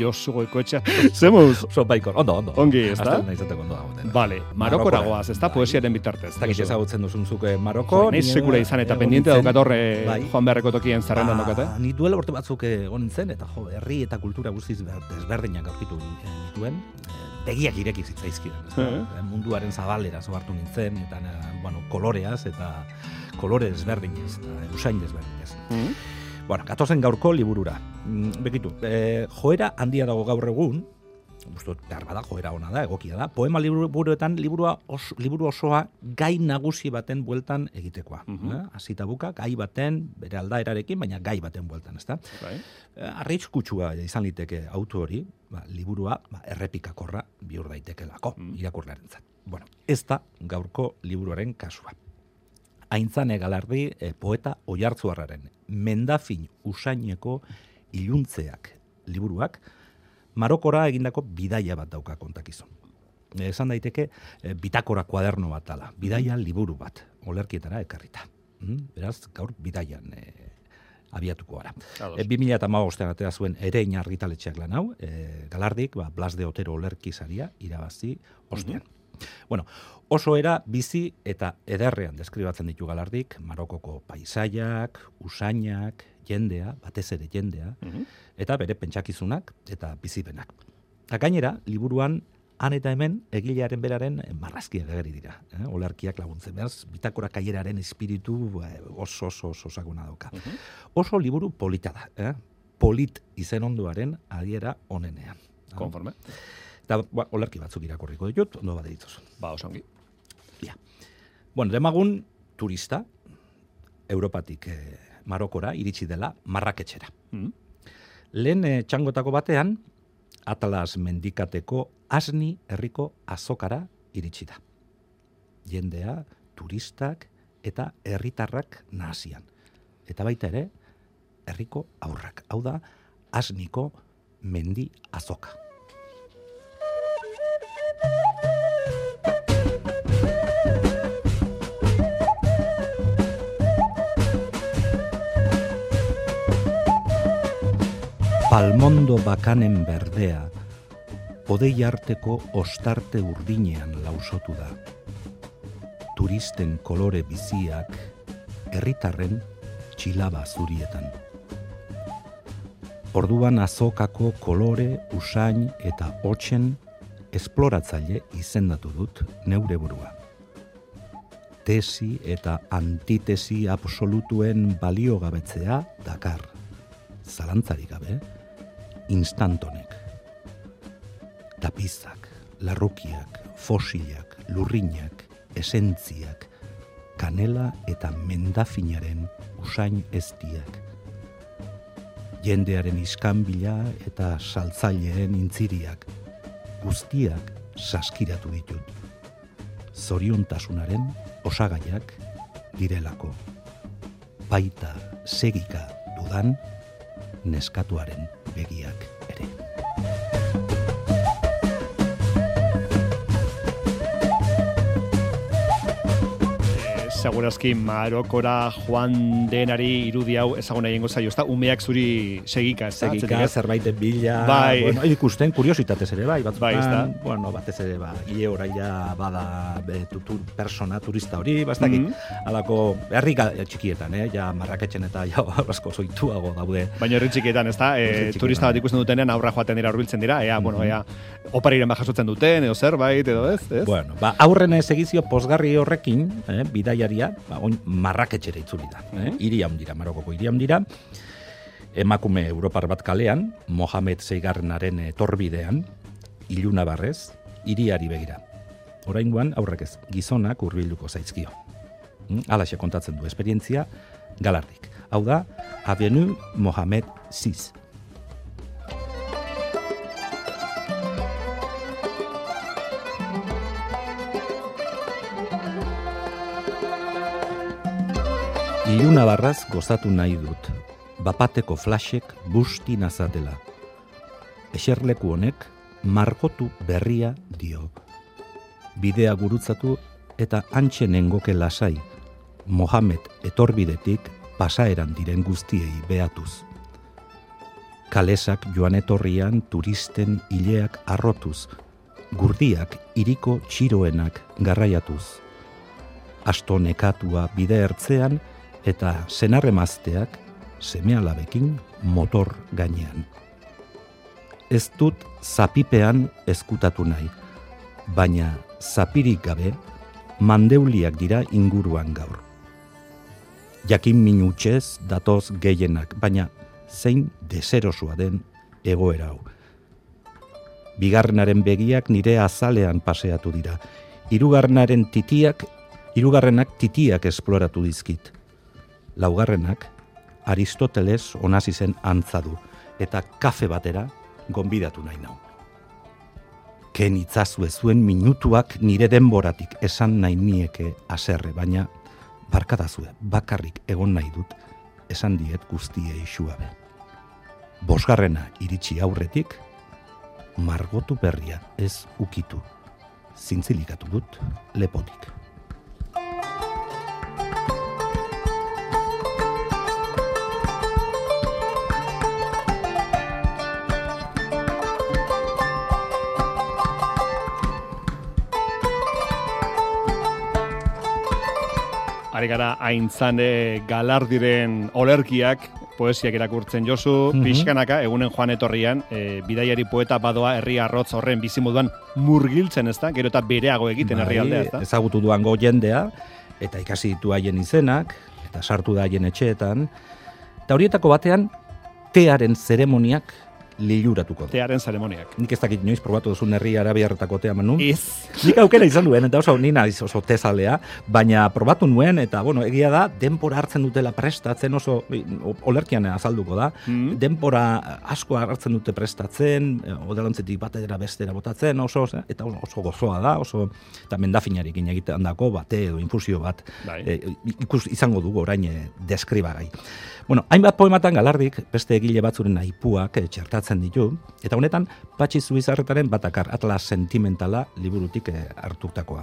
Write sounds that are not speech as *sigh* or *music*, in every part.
Josu Goikoetxea. *laughs* Zemuz? Oso baikor, ondo, ondo. Ongi, ez da? Azten ondo dagoen. Vale, Marokora goaz, ez da? Poesiaren bitartez. Ez dakit ezagutzen duzun zuke Maroko. Jo, Naiz ni- sekula izan eta pendiente nintzen. daukat horre Bai. joan beharreko tokien zerrendan Ba, daukate. Ni duela urte batzuk egon nintzen, eta jo, herri eta kultura guztiz ber- desberdinak aurkitu eh, nituen, eh, begiak ireki zitzaizkidan. ez da? Eh. Eh, Munduaren zabalera zohartu nintzen, eta eh, bueno, koloreaz, eta kolore desberdinez, eta usain desberdinez. Mhm. Bueno, gatozen gaurko liburura. Mm, Begitu, eh, joera handia dago gaur egun, dut, behar bada, joera ona da, egokia da. Poema liburuetan liburua os, liburu osoa gai nagusi baten bueltan egitekoa. Mhm. eh? Hasita buka, gai baten, bere aldaerarekin, baina gai baten bueltan, ezta? Bai. Eh, Arriskutsua izan liteke auto hori, ba, liburua ba, errepikakorra bihur daitekelako Mm. irakurlearentzat. Bueno, ez da gaurko liburuaren kasua. Aintzane galardi eh, poeta oiartzuarraren mendafin usaineko iluntzeak liburuak Marokora egindako bidaia bat dauka kontakizun. Eh, Esan daiteke eh, bitakora kuaderno bat dala, bidaia liburu bat, olerkietara ekarrita. Mm? Beraz, gaur bidaian eh, abiatuko gara. E, 2008an atera zuen ere inargitaletxeak lan hau, e, galardik, ba, Blas de Otero olerki saria irabazi ostean. Bueno, oso era bizi eta ederrean deskribatzen ditu galardik, Marokoko paisaiak, usainak, jendea, batez ere jendea, Mhm. eta bere pentsakizunak eta bizipenak. Eta gainera, liburuan han eta hemen egilearen beraren eh, marrazkiak ageri dira. Eh? Olarkiak laguntzen. Beraz, bitakora kaieraren espiritu eh, oso oso oso sakona dauka. Mhm. Oso liburu polita da. Eh? Polit izen onduaren adiera onenean. Konforme. Eta ba, olarki batzuk irakurriko ditut, ondo bat dituzun. Ba, osongi. Bueno, demagun turista, Europatik eh, Marokora iritsi dela Marraketxera. Mhm. Lehen eh, txangotako batean, Atlas mendikateko asni herriko azokara iritsi da. Jendea, turistak eta herritarrak nahasian. Eta baita ere, herriko aurrak. Hau da, asniko mendi azoka. Palmondo bakanen berdea, odei arteko ostarte urdinean lausotu da. Turisten kolore biziak, herritarren txilaba zurietan. Orduan azokako kolore, usain eta hotxen esploratzaile izendatu dut neure burua. Tesi eta antitesi absolutuen baliogabetzea dakar. Zalantzarik gabe, instantonek. Tapizak, larrukiak, fosilak, lurrinak, esentziak, kanela eta mendafinaren usain eztiak. Jendearen iskanbila eta saltzaileen intziriak, guztiak saskiratu ditut. Zoriontasunaren osagaiak direlako. Baita segika dudan neskatuaren begiak ere. Segurazki Marokora joan denari irudi hau ezaguna egingo zaio, ezta? Umeak zuri segika, ez? Segika, Atzetik, ez? zerbait bila, Bai. bueno, ikusten, kuriositatez ere, bai, batzutan, Bai, ezta? bueno, batez ere, ba, ile oraia bada be, tutur persona turista hori, bastakit, Mhm. alako, herri ga- txikietan, eh, ja, marraketxen eta ja, asko zoituago daude. Baina herri txikietan, ez da? Herri E, turista bat ikusten dutenean aurra joaten dira hurbiltzen dira, ea, bueno, Mhm. ea, opariren bajasotzen duten, edo zerbait, edo ez, ez? Bueno, ba, aurren egizio pozgarri horrekin, eh, bidaiaria, ba, oin marraketxera itzuli da. Eh? Mhm. Iri handira, Marokoko iri handira, emakume Europar bat kalean, Mohamed Zeigarrenaren etorbidean, iluna barrez, iriari begira. Oraingoan aurrek ez, gizonak hurbilduko zaizkio. Mm? Alaxe kontatzen du esperientzia, galardik. Hau da, Avenue Mohamed VI. Iluna barraz gozatu nahi dut. Bapateko flashek busti nazatela. Eserleku honek margotu berria dio. Bidea gurutzatu eta antxe nengoke lasai, Mohamed etorbidetik pasaeran diren guztiei behatuz. Kalesak joan etorrian turisten hileak arrotuz, gurdiak iriko txiroenak garraiatuz. Asto nekatua bide ertzean eta senarremazteak semealabekin motor gainean. Ez dut zapipean ezkutatu nahi, baina zapirik gabe mandeuliak dira inguruan gaur. Jakin minutxez datoz gehienak, baina zein deserosua den egoera hau. Bigarrenaren begiak nire azalean paseatu dira. Hirugarrenaren titiak, hirugarrenak titiak esploratu dizkit. Laugarrenak Aristoteles onasi zen antzadu eta kafe batera gonbidatu nahi nau. Ken itzazu zuen minutuak nire denboratik esan nahi nieke aserre, baina barkatazue, bakarrik egon nahi dut, esan diet guztie isuabe. Bosgarrena iritsi aurretik, margotu berria ez ukitu, zintzilikatu dut lepotik. Ari gara aintzane galardiren olerkiak, poesiak irakurtzen josu, mm pixkanaka, egunen joan etorrian, e, bidaiari poeta badoa herri arrotz horren bizimoduan murgiltzen ez da, gero eta bereago egiten bai, herri aldea ez da. Ezagutu duango jendea, eta ikasi ditu haien izenak, eta sartu da haien etxeetan, eta horietako batean, tearen zeremoniak liluratuko. Tearen zeremoniak. Nik ez dakit inoiz probatu duzu herri arabiarretako tea manu. Ez. Nik aukera izan duen, eta oso nina oso tezalea, baina probatu nuen, eta bueno, egia da, denpora hartzen dutela prestatzen, oso olerkian azalduko da, mm. denpora asko hartzen dute prestatzen, eh, odelantzetik batera bestera botatzen, oso, eta oso gozoa da, oso, eta mendafinarekin egiten dako, bate edo infusio bat, bai. e, ikus izango dugu orain e, deskribagai. Bueno, hainbat poematan galardik, beste egile batzuren aipuak e, txertatzen ditu, eta honetan patxi zubizarretaren batakar atlas sentimentala liburutik e, hartutakoa.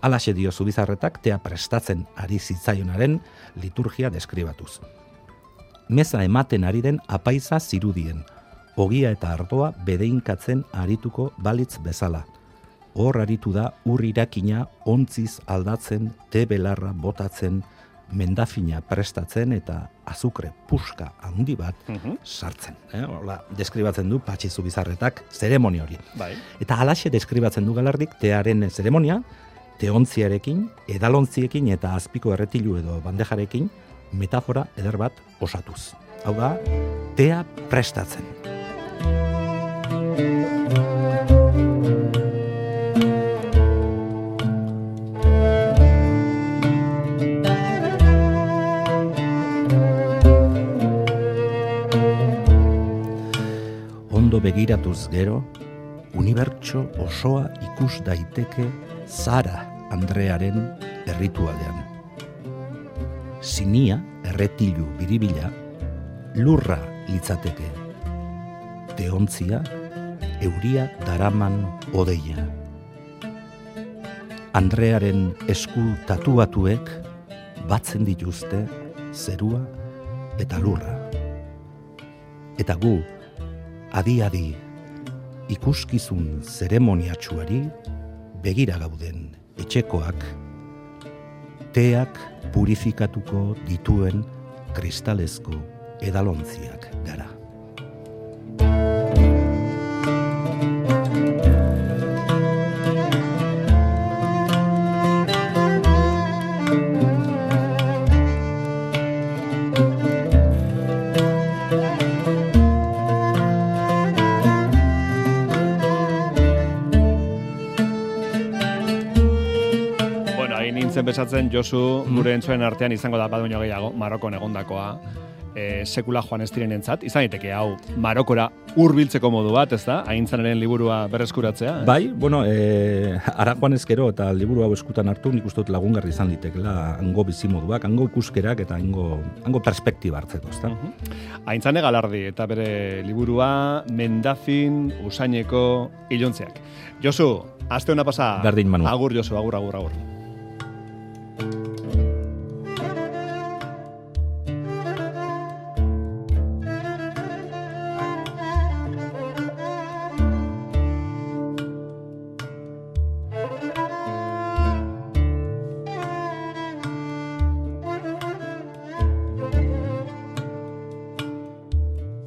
Alaxe dio zubizarretak tea prestatzen ari zitzaionaren liturgia deskribatuz. Meza ematen ari den apaiza zirudien, ogia eta ardoa bedeinkatzen arituko balitz bezala. Hor aritu da urrirakina ontziz aldatzen, te belarra botatzen, mendafina prestatzen eta azukre puska handi bat mhm. sartzen. Eh? Hola, deskribatzen du patxizu bizarretak zeremoni hori. Bai. Eta halaxe deskribatzen du galardik tearen zeremonia, teontziarekin, edalontziekin eta azpiko erretilu edo bandejarekin metafora eder bat osatuz. Hau da, tea prestatzen. Begiratuz gero, unibertso osoa ikus daiteke Zara Andrearen erritualean. Sinia erretilu biribila, lurra litzateke. Teontzia, euria daraman odeia. Andrearen esku tatuatuek batzen dituzte zerua eta lurra. Eta gu, adi-adi ikuskizun zeremoniatsuari begira gauden etxekoak teak purifikatuko dituen kristalezko edalontziak gara. Besatzen Josu mm. gure entzuen artean izango da baduño gehiago Marokon egondakoa e, sekula joan ez entzat, izan daiteke hau Marokora hurbiltzeko modu bat, ez da? Aintzanaren liburua berreskuratzea? Bai, bueno, e, ara joan ezkero eta liburu hau eskutan hartu, nik uste dut lagungarri izan ditekela hango bizimoduak, hango ikuskerak eta hango, hango perspektiba hartzeko, ez da? Uh Aintzane galardi eta bere liburua Mendafin Usaineko ilontzeak. Josu, aste hona pasa. Berdin, Manu. Agur, Josu, agur, agur, agur.